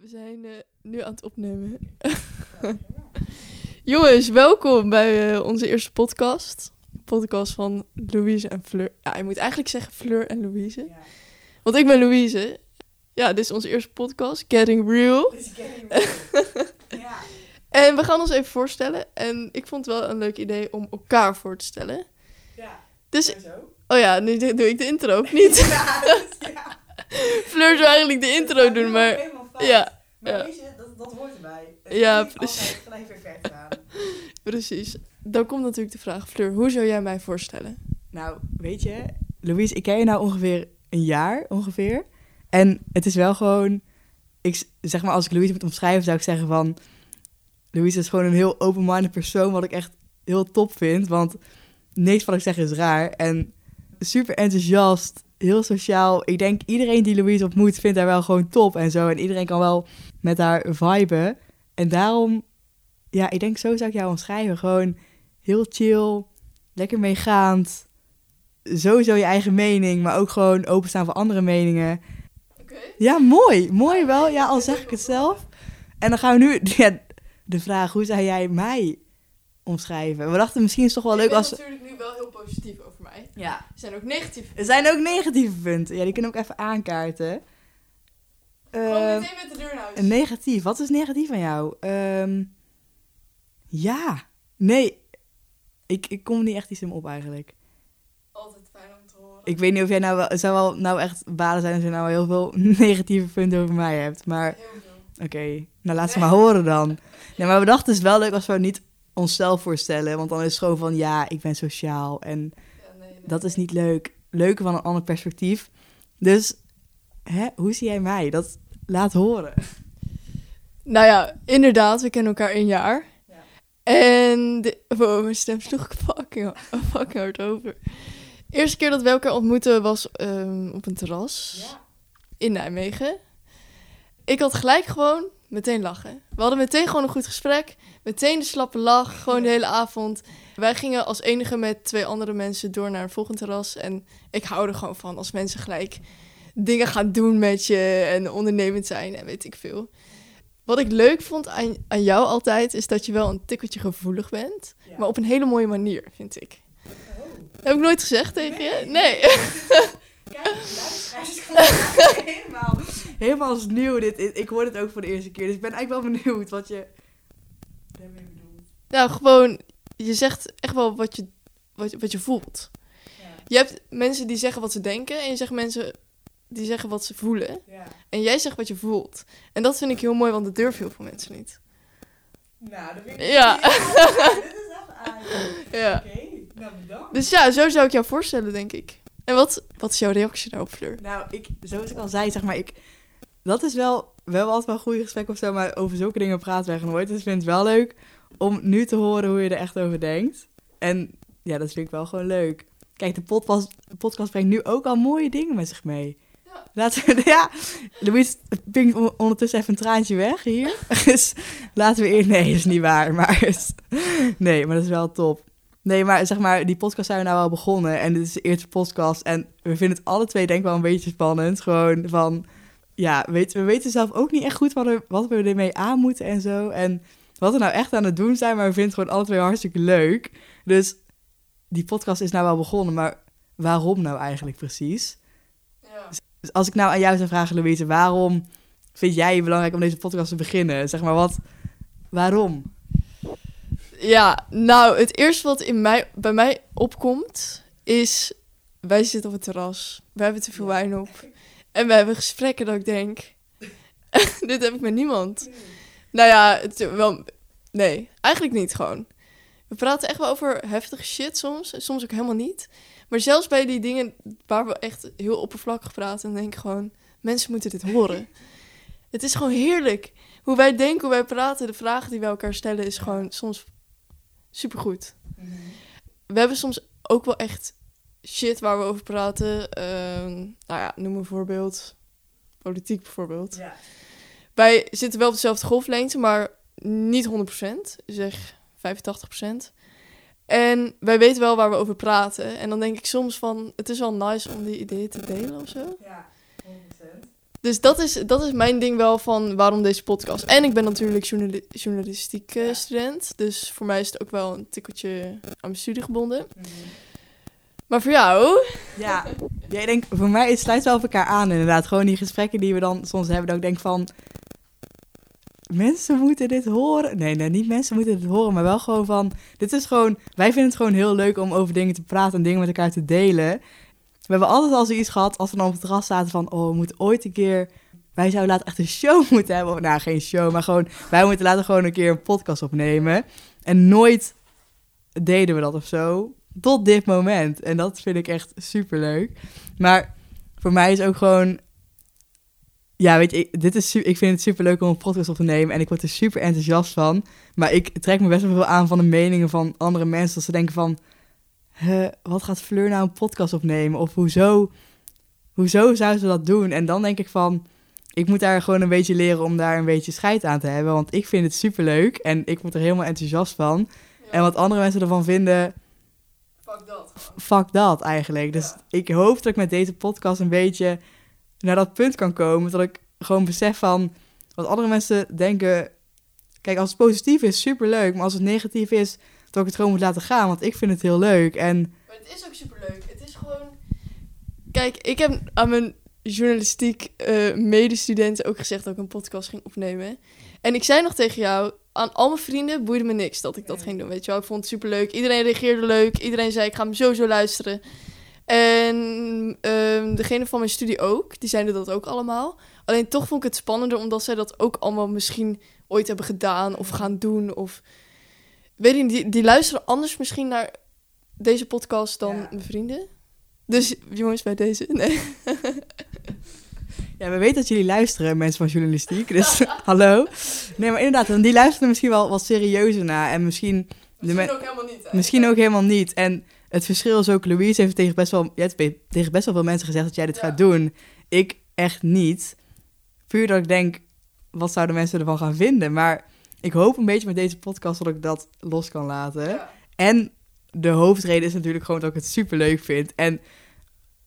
We zijn eh, nu aan het opnemen. Jongens, welkom bij eh, onze eerste podcast. Podcast van Louise en Fleur. Ja, je moet eigenlijk zeggen Fleur en Louise. Ja. Want ik ben Louise. Ja, dit is onze eerste podcast, Getting Real. Getting real. ja. En we gaan ons even voorstellen. En ik vond het wel een leuk idee om elkaar voor te stellen. Ja. Dus, oh ja, nu doe ik de intro ook niet. Ja, dus, ja. Fleur zou eigenlijk de intro doen, maar... Fout. Ja, Maar ja. weet je, dat, dat hoort erbij. Het Ja, precies. altijd gelijk weer ver te gaan. Precies. Dan komt natuurlijk de vraag, Fleur, hoe zou jij mij voorstellen? Nou, weet je, Louise, ik ken je nou ongeveer een jaar, ongeveer. En het is wel gewoon, ik, zeg maar, als ik Louise moet omschrijven, zou ik zeggen van... Louise is gewoon een heel open-minded persoon, wat ik echt heel top vind. Want niks wat ik zeg is raar. En super enthousiast, heel sociaal. Ik denk iedereen die Louise ontmoet, vindt haar wel gewoon top en zo. En iedereen kan wel met haar viben. En daarom, ja, ik denk zo zou ik jou omschrijven. Gewoon heel chill, lekker meegaand. Sowieso je eigen mening, maar ook gewoon openstaan voor andere meningen. Oké. Ja, mooi. Mooi wel. Ja, al zeg ik het zelf. En dan gaan we nu ja, de vraag, hoe zou jij mij omschrijven? We dachten misschien is het toch wel leuk als... natuurlijk nu wel heel positief over. Ja. Er zijn ook negatief. Er zijn ook negatieve punten. Ja, die kunnen we ook even aankaarten. Gewoon Ehm, meteen met de deur naar huis. negatief. Wat is negatief aan jou? Ehm, ja. Nee. Ik, ik kom niet echt iets in me op eigenlijk. Altijd fijn om te horen. Ik weet niet of jij nou wel... Het zou wel nou echt balen zijn als je nou heel veel negatieve punten over mij hebt. Maar Heel veel. Oké, nou laat ze maar horen dan. Nee, maar we dachten het is wel leuk als we niet onszelf voorstellen. Want dan is het gewoon van, ja, ik ben sociaal. En. Dat is niet leuk. Leuker van een ander perspectief. Dus, hè, hoe zie jij mij? Dat laat horen. Nou ja, inderdaad, we kennen elkaar een jaar. Ja. En de, wow, mijn stem sloeg fucking, fucking hard over. Eerste keer dat we elkaar ontmoetten was ehm, op een terras in Nijmegen. Ik had gelijk gewoon meteen lachen. We hadden meteen gewoon een goed gesprek. Meteen de slappe lach, gewoon de hele avond. Wij gingen als enige met twee andere mensen door naar een volgend terras. En ik hou er gewoon van als mensen gelijk dingen gaan doen met je en ondernemend zijn en weet ik veel. Wat ik leuk vond aan, aan jou altijd, is dat je wel een tikkeltje gevoelig bent. Ja. Maar op een hele mooie manier, vind ik. Heb ik nooit gezegd tegen je? Nee. Kijk, luisteraars, helemaal, helemaal als nieuw. Dit, ik hoor het ook voor de eerste keer. Dus ik ben eigenlijk wel benieuwd wat je daarmee bedoelt. Nou, gewoon, je zegt echt wel wat je, wat, wat je voelt. Ja. Je hebt mensen die zeggen wat ze denken en je zegt mensen die zeggen wat ze voelen. Ja. En jij zegt wat je voelt. En dat vind ik heel mooi, want dat durven heel veel mensen niet. Nou, dat vind ik... Ja. Dit is echt aardig. Ja. Oké, nou bedankt. Dus ja, zo zou ik jou voorstellen, denk ik. En wat, wat is jouw reactie daarop, Fleur? Nou, ik, zoals ik al zei, zeg maar, ik, dat is wel, we hebben altijd wel goede gesprekken of zo, maar over zulke dingen praten wij nooit. Dus ik vind het wel leuk om nu te horen hoe je er echt over denkt. En ja, dat vind ik wel gewoon leuk. Kijk, de podcast, de podcast brengt nu ook al mooie dingen met zich mee. Ja. Laten we, ja, Louise pinkt on- ondertussen even een traantje weg hier. Dus laten we eerst, nee, dat is niet waar, maar nee, maar dat is wel top. Nee, maar zeg maar, die podcast zijn we nou wel begonnen. En dit is de eerste podcast. En we vinden het alle twee denk ik wel een beetje spannend. Gewoon van, ja, weet, we weten zelf ook niet echt goed wat, er, wat we ermee aan moeten en zo. En wat we nou echt aan het doen zijn. Maar we vinden het gewoon alle twee hartstikke leuk. Dus die podcast is nou wel begonnen. Maar waarom nou eigenlijk precies? Ja. Dus als ik nou aan jou zou vragen, Louise, waarom vind jij het belangrijk om deze podcast te beginnen? Zeg maar, wat, waarom? Ja, nou, het eerste wat in mij, bij mij opkomt is... Wij zitten op het terras. We hebben te veel wijn op. En we hebben gesprekken dat ik denk... dit heb ik met niemand. Nou ja, het, wel, nee, eigenlijk niet gewoon. We praten echt wel over heftige shit soms. Soms ook helemaal niet. Maar zelfs bij die dingen waar we echt heel oppervlakkig praten... dan denk ik gewoon, mensen moeten dit horen. het is gewoon heerlijk. Hoe wij denken, hoe wij praten, de vragen die wij elkaar stellen... is gewoon soms supergoed. We hebben soms ook wel echt shit waar we over praten. Ehm, nou ja, noem een voorbeeld. Politiek bijvoorbeeld. Ja. Wij zitten wel op dezelfde golflengte, maar niet 100%. Zeg 85%. En wij weten wel waar we over praten. En dan denk ik soms van, het is wel nice om die ideeën te delen of zo. Ja, 100%. Dus dat is, dat is mijn ding wel van waarom deze podcast. En ik ben natuurlijk journali journalistiek eh, student. Dus voor mij is het ook wel een tikkeltje aan mijn studie gebonden. Maar voor jou? Ja, jij denkt, voor mij het sluit wel elkaar aan inderdaad. Gewoon die gesprekken die we dan soms hebben, dat ik denk van... Mensen moeten dit horen. Nee, nee, niet mensen moeten dit horen, maar wel gewoon van... Dit is gewoon... Wij vinden het gewoon heel leuk om over dingen te praten en dingen met elkaar te delen. We hebben altijd al zoiets gehad als we dan op het terras zaten van... Oh, we moeten ooit een keer... Wij zouden later echt een show moeten hebben. Of, nou, geen show, maar gewoon... Wij moeten later gewoon een keer een podcast opnemen. En nooit deden we dat of zo. Tot dit moment. En dat vind ik echt super leuk. Maar voor mij is ook gewoon. Ja, weet je, ik, dit is, ik vind het super leuk om een podcast op te nemen. En ik word er super enthousiast van. Maar ik trek me best wel veel aan van de meningen van andere mensen. Dat ze denken van. "Huh, wat gaat Fleur nou een podcast opnemen? Of hoezo, hoezo zou ze dat doen? En dan denk ik van. Ik moet daar gewoon een beetje leren om daar een beetje scheid aan te hebben. Want ik vind het super leuk. En ik word er helemaal enthousiast van. En wat andere mensen ervan vinden Fuck dat. fuck dat eigenlijk. Dus ik hoop dat ik met deze podcast een beetje naar dat punt kan komen. Dat ik gewoon besef van wat andere mensen denken. Kijk, als het positief is, super leuk. Maar als het negatief is, dat ik het gewoon moet laten gaan. Want ik vind het heel leuk. En Maar het is ook superleuk. Het is gewoon... Kijk, ik heb aan mijn journalistiek eh, medestudenten ook gezegd dat ik een podcast ging opnemen. En ik zei nog tegen jou, aan al mijn vrienden boeide me niks dat ik dat ging doen, weet je wel. Ik vond het superleuk. Iedereen reageerde leuk. Iedereen zei, ik ga hem sowieso luisteren. En ehm, degene van mijn studie ook, die zeiden dat ook allemaal. Alleen toch vond ik het spannender, omdat zij dat ook allemaal misschien ooit hebben gedaan of gaan doen. Of weet je, die, die luisteren anders misschien naar deze podcast dan Ja. mijn vrienden. Dus jongens, bij deze. Nee. ja, we weten dat jullie luisteren, mensen van journalistiek. Dus hallo. Nee, maar inderdaad, want die luisteren misschien wel wat serieuzer naar. En misschien, de me- ook helemaal niet. misschien ook helemaal niet. En het verschil is ook, Louise heeft tegen best wel, jij hebt tegen best wel veel mensen gezegd dat jij dit Ja. gaat doen. Ik echt niet. Puur dat ik denk, wat zouden mensen ervan gaan vinden? Maar ik hoop een beetje met deze podcast dat ik dat los kan laten. En de hoofdreden is natuurlijk gewoon dat ik het super leuk vind. En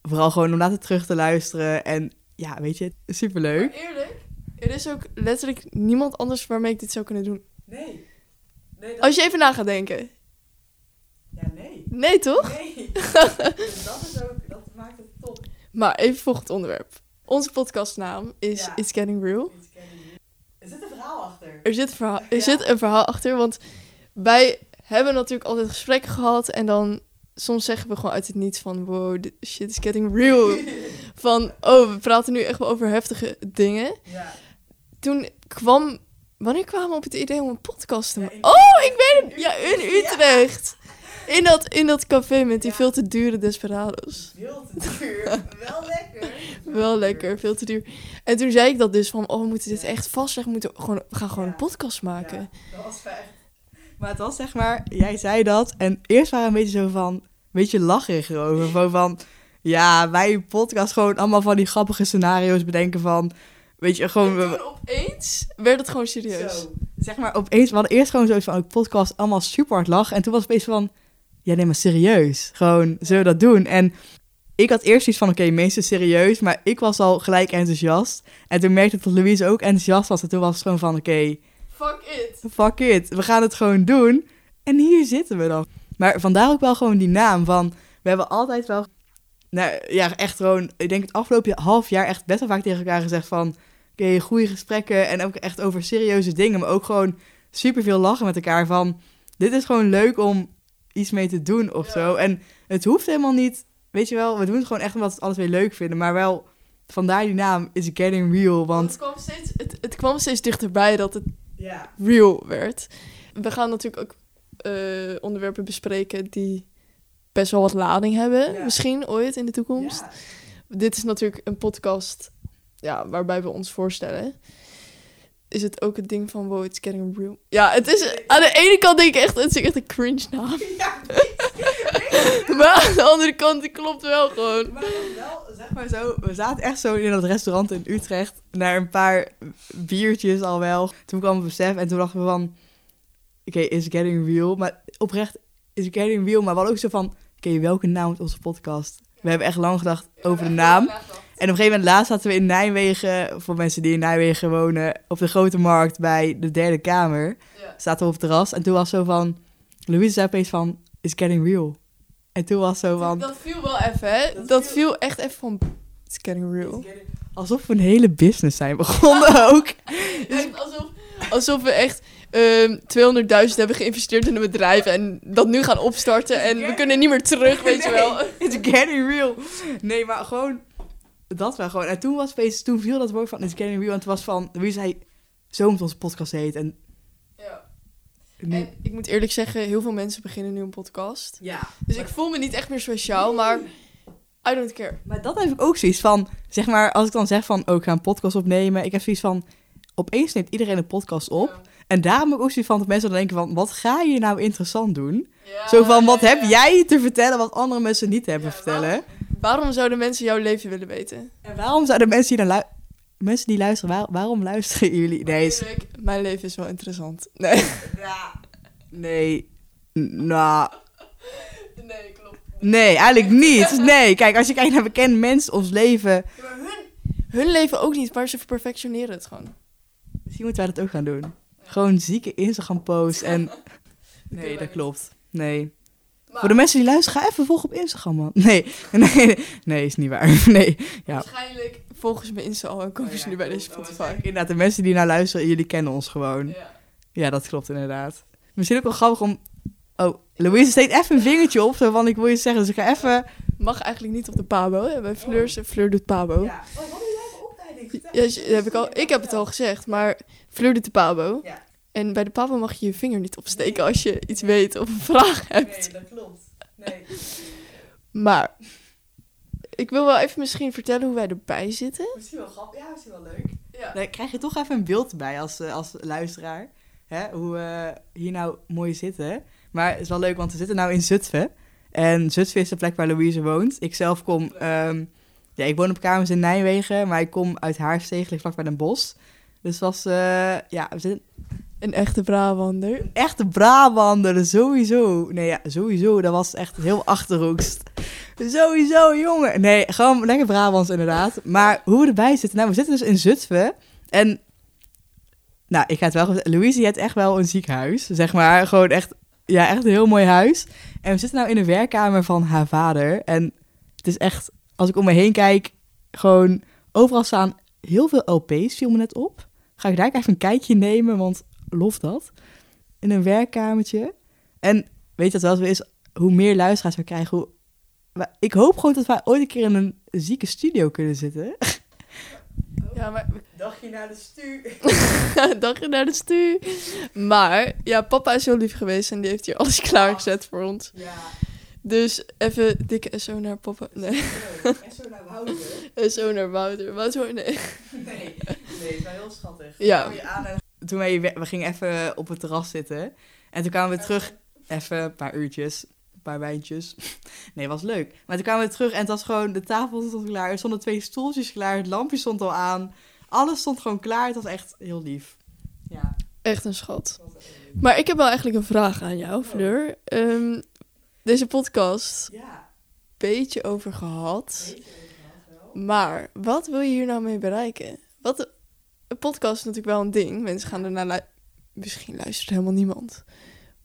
vooral gewoon om later terug te luisteren. En ja, weet je, super leuk. Maar eerlijk, er is ook letterlijk niemand anders waarmee ik dit zou kunnen doen. Nee. nee Als je even na gaat denken. Ja, nee. Nee, toch? Nee. dat is ook, dat maakt het top. Maar even volgend onderwerp. Onze podcastnaam is Ja. It's Getting Real. Er zit een verhaal achter. Er zit, een verhaal, er Ja. zit een verhaal achter, want wij hebben natuurlijk altijd gesprekken gehad en dan soms zeggen we gewoon uit het niets van wow, dit shit is getting real. Van oh, we praten nu echt wel over heftige dingen. Ja. Toen kwam, wanneer kwamen we op het idee om een podcast te maken? Oh, ik weet het, ja, in Utrecht. In dat, in dat café met die veel te dure desperados. Veel te duur. Wel lekker. Wel lekker, veel te duur. En toen zei ik dat dus van, oh, we moeten dit echt vastleggen. We, moeten gewoon, we gaan gewoon een podcast maken. Dat was fijn. Maar het was zeg maar, jij zei dat. En eerst waren we een beetje zo van, een beetje lacherig erover. Gewoon van, ja, wij in podcast gewoon allemaal van die grappige scenario's bedenken van, weet je, gewoon... En we- opeens werd het gewoon serieus. Zo. Zeg maar, opeens, we hadden eerst gewoon zoiets van, oh, podcast, allemaal super hard lachen. En toen was het opeens van, ja, nee, maar serieus. Gewoon, zullen we dat doen? En ik had eerst iets van, oké, meestal serieus. Maar ik was al gelijk enthousiast. En toen merkte ik dat Louise ook enthousiast was. En toen was het gewoon van, oké, Fuck it. fuck it, we gaan het gewoon doen. En hier zitten we dan. Maar vandaar ook wel gewoon die naam van... We hebben altijd wel... Nou ja, echt gewoon... Ik denk het afgelopen half jaar echt best wel vaak tegen elkaar gezegd van... Oké, goede gesprekken en ook echt over serieuze dingen. Maar ook gewoon superveel lachen met elkaar van... Dit is gewoon leuk om iets mee te doen of Ja. zo. En het hoeft helemaal niet... Weet je wel, we doen het gewoon echt omdat we het alles weer leuk vinden. Maar wel, vandaar die naam is Getting Real. Want het kwam, steeds, het, het kwam steeds dichterbij dat het ja, real werd. We gaan natuurlijk ook eh, onderwerpen bespreken die best wel wat lading hebben. Ja. Misschien ooit in de toekomst. ja. Dit is natuurlijk een podcast ja, waarbij we ons voorstellen. Is het ook het ding van wow, it's getting real. Ja, het is aan de ene kant denk ik echt, het is echt een cringe naam. Maar aan de andere kant, klopt wel gewoon. Maar wel, zeg maar zo, we zaten echt zo in dat restaurant in Utrecht naar een paar biertjes al wel. Toen kwam het besef en toen dachten we van, oké, is getting real. Maar oprecht, is getting real. Maar wel ook zo van, oké, welke naam is onze podcast? We hebben echt lang gedacht over de naam. En op een gegeven moment laatst zaten we in Nijmegen, voor mensen die in Nijmegen wonen, op de Grote Markt bij de derde kamer. Zaten we op het terras en toen was zo van, Louise zei opeens van, it's getting real. En toen was zo van, Dat viel wel even, hè? Dat, Dat viel echt even van... It's getting real. alsof we een hele business zijn begonnen ook. Alsof, alsof we echt ehm 200.000 hebben geïnvesteerd in een bedrijf en dat nu gaan opstarten en we kunnen niet meer terug, weet je wel. It's getting real. Nee, maar gewoon, dat wel gewoon. En toen was opeens, toen viel dat woord van it's getting real en toen was van, Louise zei, zo moet onze podcast heet. En Ja. En ik moet eerlijk zeggen, heel veel mensen beginnen nu een podcast. ja. Dus ik voel me niet echt meer speciaal, maar I don't care. Maar dat heb ik ook zoiets van, zeg maar, als ik dan zeg van, oh, ik ga een podcast opnemen. Ik heb zoiets van, opeens neemt iedereen een podcast op. En daarom ook zoiets van, dat mensen dan denken van, wat ga je nou interessant doen? Zo van, wat heb jij te vertellen wat andere mensen niet hebben vertellen? Waarom zouden mensen jouw leven willen weten? En waarom zouden mensen die, dan mensen die luisteren, waar- waarom luisteren jullie? Nee, is- mijn leven is wel interessant. Nee. nee, nou, Nee, klopt. nee, eigenlijk niet. Nee, kijk, als je kijkt naar bekende mensen, ons leven, hun, hun leven ook niet, maar ze perfectioneren het gewoon. misschien moeten wij dat ook gaan doen. Gewoon zieke Instagram-posts en... Nee, dat klopt. Nee. Maar Voor de mensen die luisteren, ga even volgen op Instagram, man. Nee, nee, nee, is niet waar. Nee, ja. waarschijnlijk volgen ze me Insta al en komen ze nu bij deze Spotify. Inderdaad, de mensen die naar luisteren, jullie kennen ons gewoon. Ja. Ja, dat klopt inderdaad. Misschien ook wel grappig om... Oh, Louise steekt even een vingertje op, van ik wil je zeggen, dus ik ga even... Mag eigenlijk niet op de Pabo. Hè? Bij Fleur, Fleur doet Pabo. Ja. Oh, wat doe jij voor opleiding? Ja, heb ik, al, ik heb het al gezegd, maar Fleur doet de Pabo. Ja. En bij de Pabo mag je je vinger niet opsteken als je iets weet of een vraag hebt. dat klopt. Nee. Maar ik wil wel even misschien vertellen hoe wij erbij zitten. Misschien wel grappig. Ja, misschien wel leuk. Ja. Dan krijg je toch even een beeld bij als, eh, als luisteraar. Hè? Hoe we hier nou mooi zitten. Maar het is wel leuk, want we zitten nou in Zutphen. En Zutphen is de plek waar Louise woont. Ik zelf kom... ehm, ja, ik woon op kamers in Nijmegen, maar ik kom uit Haarsteeg, ligt vlak bij Den Bosch. Dus was... eh, ja, we zitten Een echte Brabander. een echte Brabander, sowieso. Nee, ja, sowieso. Dat was echt heel achterhoekst. Sowieso, jongen. Nee, gewoon lekker Brabants inderdaad. Maar hoe we erbij zitten... Nou, we zitten dus in Zutphen. En... Nou, ik ga het wel. Louise, je hebt echt wel een ziek huis. Zeg maar, gewoon echt... Ja, echt een heel mooi huis. En we zitten nou in de werkkamer van haar vader. En het is echt... Als ik om me heen kijk... Gewoon... Overal staan heel veel LP's, viel me net op. Ga ik daar even een kijkje nemen, want lof dat. In een werkkamertje. En weet je wat wel zo is? Hoe meer luisteraars we krijgen, hoe... Ik hoop gewoon dat wij ooit een keer in een zieke studio kunnen zitten. Ja, maar Dacht je naar de stu? dagje naar de stu. Maar ja, papa is heel lief geweest en die heeft hier alles klaargezet voor ons. Ja, Dus even dikke SO naar papa. Nee, en zo naar Wouter. SO naar Wouter. Wouter, nee. Nee, nee, het was heel schattig. Ja. Toen wij, we gingen even op het terras zitten. En toen kwamen we terug, even een paar uurtjes, een paar wijntjes. Nee, was leuk. Maar toen kwamen we terug en het was gewoon, de tafel stond klaar. Er stonden twee stoeltjes klaar, het lampje stond al aan. Alles stond gewoon klaar. Het was echt heel lief. Ja, Echt een schat. Maar ik heb wel eigenlijk een vraag aan jou, Fleur. Ehm, deze podcast, Ja, beetje over gehad. weet je wel. Maar wat wil je hier nou mee bereiken? Wat, een podcast is natuurlijk wel een ding. Mensen gaan ernaar luisteren. Misschien luistert helemaal niemand.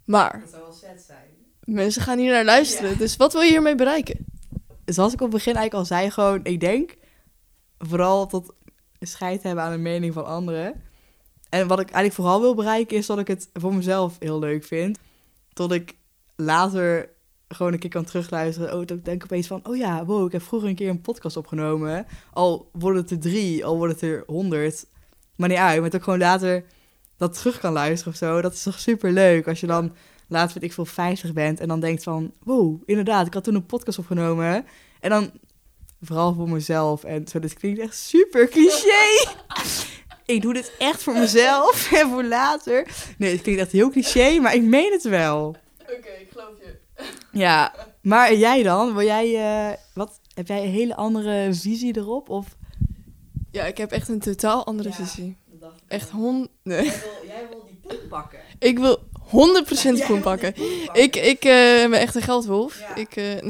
Maar Dat zou wel sad zijn. mensen gaan hier naar luisteren. Ja. Dus wat wil je hiermee bereiken? Zoals ik op het begin eigenlijk al zei, gewoon, ik denk vooral tot scheid hebben aan de mening van anderen. En wat ik eigenlijk vooral wil bereiken is dat ik het voor mezelf heel leuk vind. Tot ik later gewoon een keer kan terugluisteren. Oh, ik denk opeens van, oh ja, wow, ik heb vroeger een keer een podcast opgenomen. Al worden het er drie, al worden het er honderd. Maar niet uit, maar dat ik gewoon later dat terug kan luisteren of zo. Dat is toch super leuk als je dan later, weet ik veel, 50 bent. En dan denkt van, wow, inderdaad, ik had toen een podcast opgenomen. En dan vooral voor mezelf. En zo, dit klinkt echt super cliché. ik doe dit echt voor mezelf en voor later. Nee, het klinkt echt heel cliché, maar ik meen het wel. Oké, ik geloof je. Ja, maar jij dan? Wil jij, eh, wat, heb jij een hele andere visie erop? Of? Ja, ik heb echt een totaal andere Ja. visie. Echt hond... Nee. Jij wil, jij wil die poep pakken. Ik wil 100% poen pakken. Ik, ik eh, ben echt een geldwolf. Ja. Ik, eh,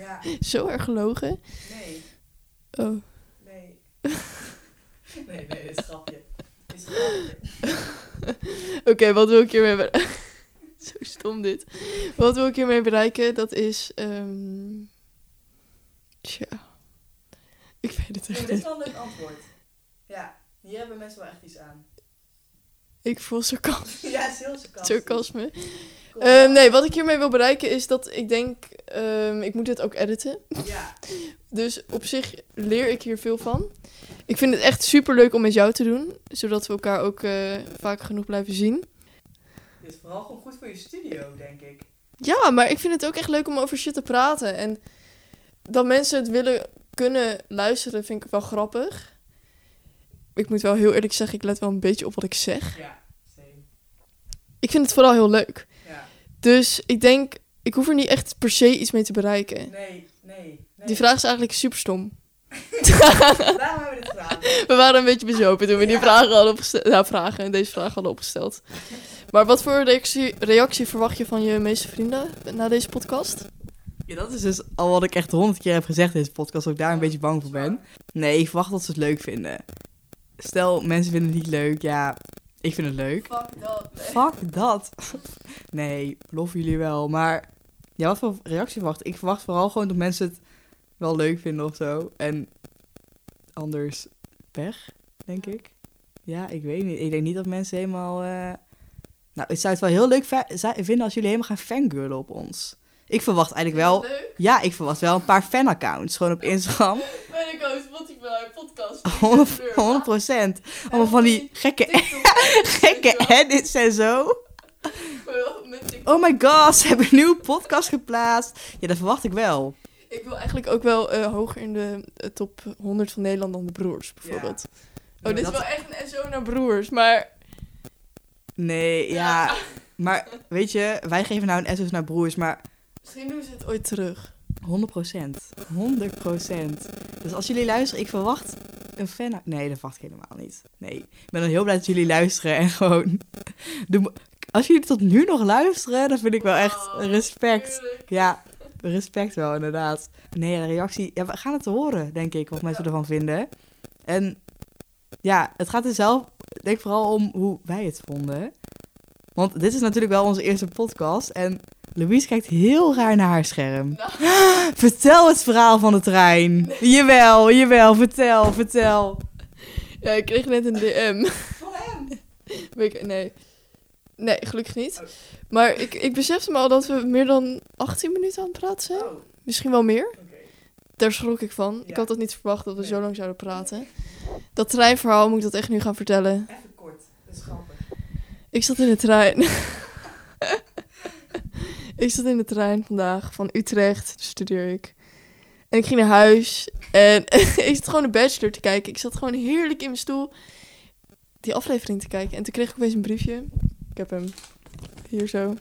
Ja, zo erg gelogen. nee, Oh, nee. Nee, nee, dit is grapje. Dit is grapje. Oké, wat wil ik hiermee bereiken? Zo stom dit. Wat wil ik hiermee bereiken? Dat is... ehm Tja. Ik weet het echt dit is niet. wel een leuk antwoord. Ja, hier hebben mensen wel echt iets aan. Ik voel sarcasme. Ja, het is heel sarcastisch. sarcasme. Op. nee, wat ik hiermee wil bereiken is dat ik denk... ehm, ik moet dit ook editen. Ja. Dus op zich leer ik hier veel van. Ik vind het echt super leuk om met jou te doen. Zodat we elkaar ook eh, vaak genoeg blijven zien. Dit is vooral gewoon goed voor je studio, denk ik. Ja, maar ik vind het ook echt leuk om over shit te praten. En dat mensen het willen kunnen luisteren, vind ik wel grappig. Ik moet wel heel eerlijk zeggen, ik let wel een beetje op wat ik zeg. Ja, same. Ik vind het vooral heel leuk. Ja. Dus ik denk, ik hoef er niet echt per se iets mee te bereiken. Nee, nee, nee. Die vraag is eigenlijk super stom. Daarom hebben we dit gedaan. We waren een beetje bezopen toen we die vragen hadden opgesteld. Ja, vragen en deze vragen hadden opgesteld. Maar wat voor reactie, reactie verwacht je van je meeste vrienden na deze podcast? Ja, dat is dus al wat ik echt honderd keer heb gezegd in deze podcast, dat ik daar een beetje bang voor ben. Nee, ik verwacht dat ze het leuk vinden. Stel, mensen vinden het niet leuk, ja, ik vind het leuk. Fuck dat. Fuck dat. Nee, beloof jullie wel. Maar ja, wat voor reactie verwacht ik? Ik verwacht vooral gewoon dat mensen het wel leuk vinden of zo. En anders pech, denk ik. Ja, ik weet niet. Ik denk niet dat mensen helemaal... eh, Nou, ik zou het wel heel leuk vinden als jullie helemaal gaan fangirlen op ons. Ik verwacht eigenlijk wel... Leuk. Ja, ik verwacht wel een paar fanaccounts. Gewoon op Instagram. Ben ik ook Spotify podcast. 100 procent. Allemaal van die gekke, gekke edits en zo. Oh my god, ze hebben een nieuwe podcast geplaatst. Ja, dat verwacht ik wel. Ik wil eigenlijk ook wel eh, hoger in de eh, top 100 van Nederland dan de broers, bijvoorbeeld. Ja, Oh, dit is wel echt een SO naar broers, maar... Nee, ja. Maar weet je, wij geven nou een SOS naar broers, maar Misschien doen ze het ooit terug. 100 procent. 100 procent. Dus als jullie luisteren, ik verwacht een fan... Nee, dat verwacht ik helemaal niet. Nee, ik ben dan heel blij dat jullie luisteren en gewoon... Als jullie tot nu nog luisteren, dan vind ik wel echt Wow, respect. Ja, respect wel, inderdaad. Nee, de reactie... Ja, we gaan het horen, denk ik, wat mensen ervan vinden. En ja, het gaat er zelf, denk vooral om hoe wij het vonden. Want dit is natuurlijk wel onze eerste podcast. En Louise kijkt heel raar naar haar scherm. Nou. Vertel het verhaal van de trein. Jawel, jawel, vertel, vertel. Ja, ik kreeg net een DM. Van hem. Nee. Nee, gelukkig niet. Oh. Maar ik, ik besefte me al dat we meer dan 18 minuten aan het praten zijn. Oh. Misschien wel meer. Daar schrok ik van. Ik had dat niet verwacht dat we zo lang zouden praten. Dat treinverhaal moet ik dat echt nu gaan vertellen. Even kort, dat is grappig. Ik zat in de trein. ik zat in de trein vandaag van Utrecht, studeer ik. En ik ging naar huis en ik zat gewoon de Bachelor te kijken. Ik zat gewoon heerlijk in mijn stoel die aflevering te kijken. En toen kreeg ik opeens een briefje. Ik heb hem hier zo.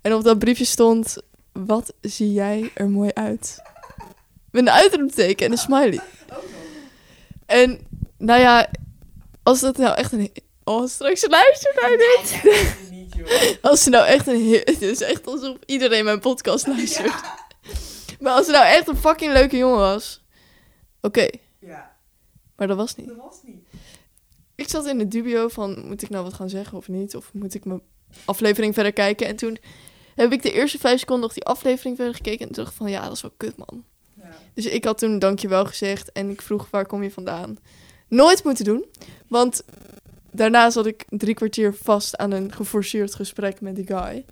En op dat briefje stond, wat zie jij er mooi uit? Met een uitroepteken en een smiley. En nou ja, als dat nou echt een... Oh, straks luistert naar dit. Als ze nou echt een... he- Het is echt alsof iedereen mijn podcast luistert. Maar als ze nou echt een fucking leuke jongen was... Oké, Ja, maar dat was niet. dat was niet. Ik zat in de dubio van... Moet ik nou wat gaan zeggen of niet? Of moet ik mijn aflevering verder kijken? En toen heb ik de eerste vijf seconden nog die aflevering verder gekeken. En toen dacht ik van... Ja, dat is wel kut, man. Dus ik had toen dankjewel gezegd. En ik vroeg, waar kom je vandaan? Nooit moeten doen. Want daarna zat ik drie kwartier vast aan een geforceerd gesprek met die guy.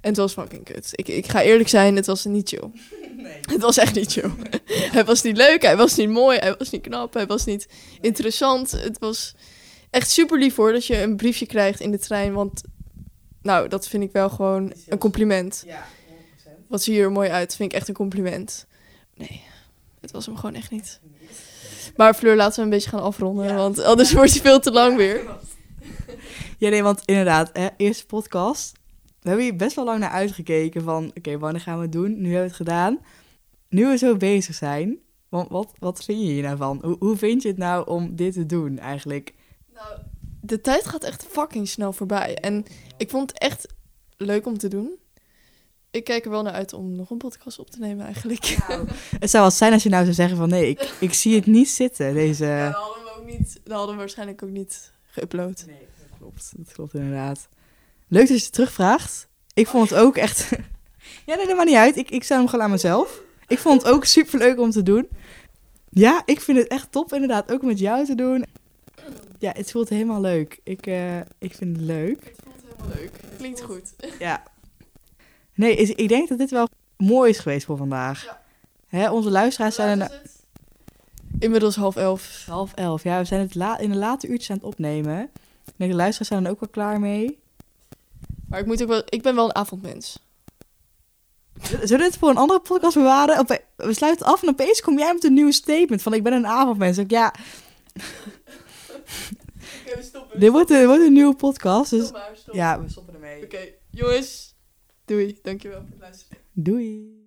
En het was fucking kut. Ik, ik ga eerlijk zijn, het was niet chill. Nee. Het was echt niet chill. hij was niet leuk, hij was niet mooi, hij was niet knap, hij was niet interessant. Het was echt super lief hoor dat je een briefje krijgt in de trein. Want nou, dat vind ik wel gewoon een compliment. Ja, 100%. Wat zie je er mooi uit, vind ik echt een compliment. Nee, het was hem gewoon echt niet. Maar Fleur, laten we een beetje gaan afronden, Ja. want anders wordt hij veel te lang weer. Ja, nee, want inderdaad, hè, eerste podcast. We hebben hier best wel lang naar uitgekeken van, oké, wanneer gaan we het doen? Nu hebben we het gedaan. Nu we zo bezig zijn, want wat, wat vind je hier nou van? Hoe, hoe vind je het nou om dit te doen eigenlijk? Nou, de tijd gaat echt fucking snel voorbij. En ik vond het echt leuk om te doen. Ik kijk er wel naar uit om nog een podcast op te nemen eigenlijk. Het zou wel zijn als je nou zou zeggen van nee, ik, ik zie het niet zitten, deze... Ja, dan hadden we ook niet, dan hadden we waarschijnlijk ook niet geüpload. Nee, dat klopt. Dat klopt inderdaad. Leuk dat je het terugvraagt. Ik vond het ook echt... ja, nee, dat maakt niet uit. Ik, ik zou hem gewoon aan mezelf. Ik vond het ook super leuk om te doen. Ja, ik vind het echt top inderdaad. Ook met jou te doen. Ja, het voelt helemaal leuk. Ik, eh, ik vind het leuk. Het voelt helemaal leuk. Klinkt goed. Ja. Nee, is, ik denk dat dit wel mooi is geweest voor vandaag. Ja. Hè, onze luisteraars zijn er Inmiddels half elf. half elf. Ja, we zijn het la in de late uurtjes aan het opnemen. Ik denk de luisteraars zijn er ook wel klaar mee. Maar ik, moet ook wel, ik ben wel een avondmens. Zullen we dit voor een andere podcast bewaren? We sluiten af en opeens kom jij met een nieuw statement van ik ben een avondmens. Ik, ja, we stoppen. dit wordt een, wordt een nieuwe podcast. Dus maar, stop. ja, we stoppen ermee. Oké, jongens. Doei. Dankjewel voor het luisteren. Doei.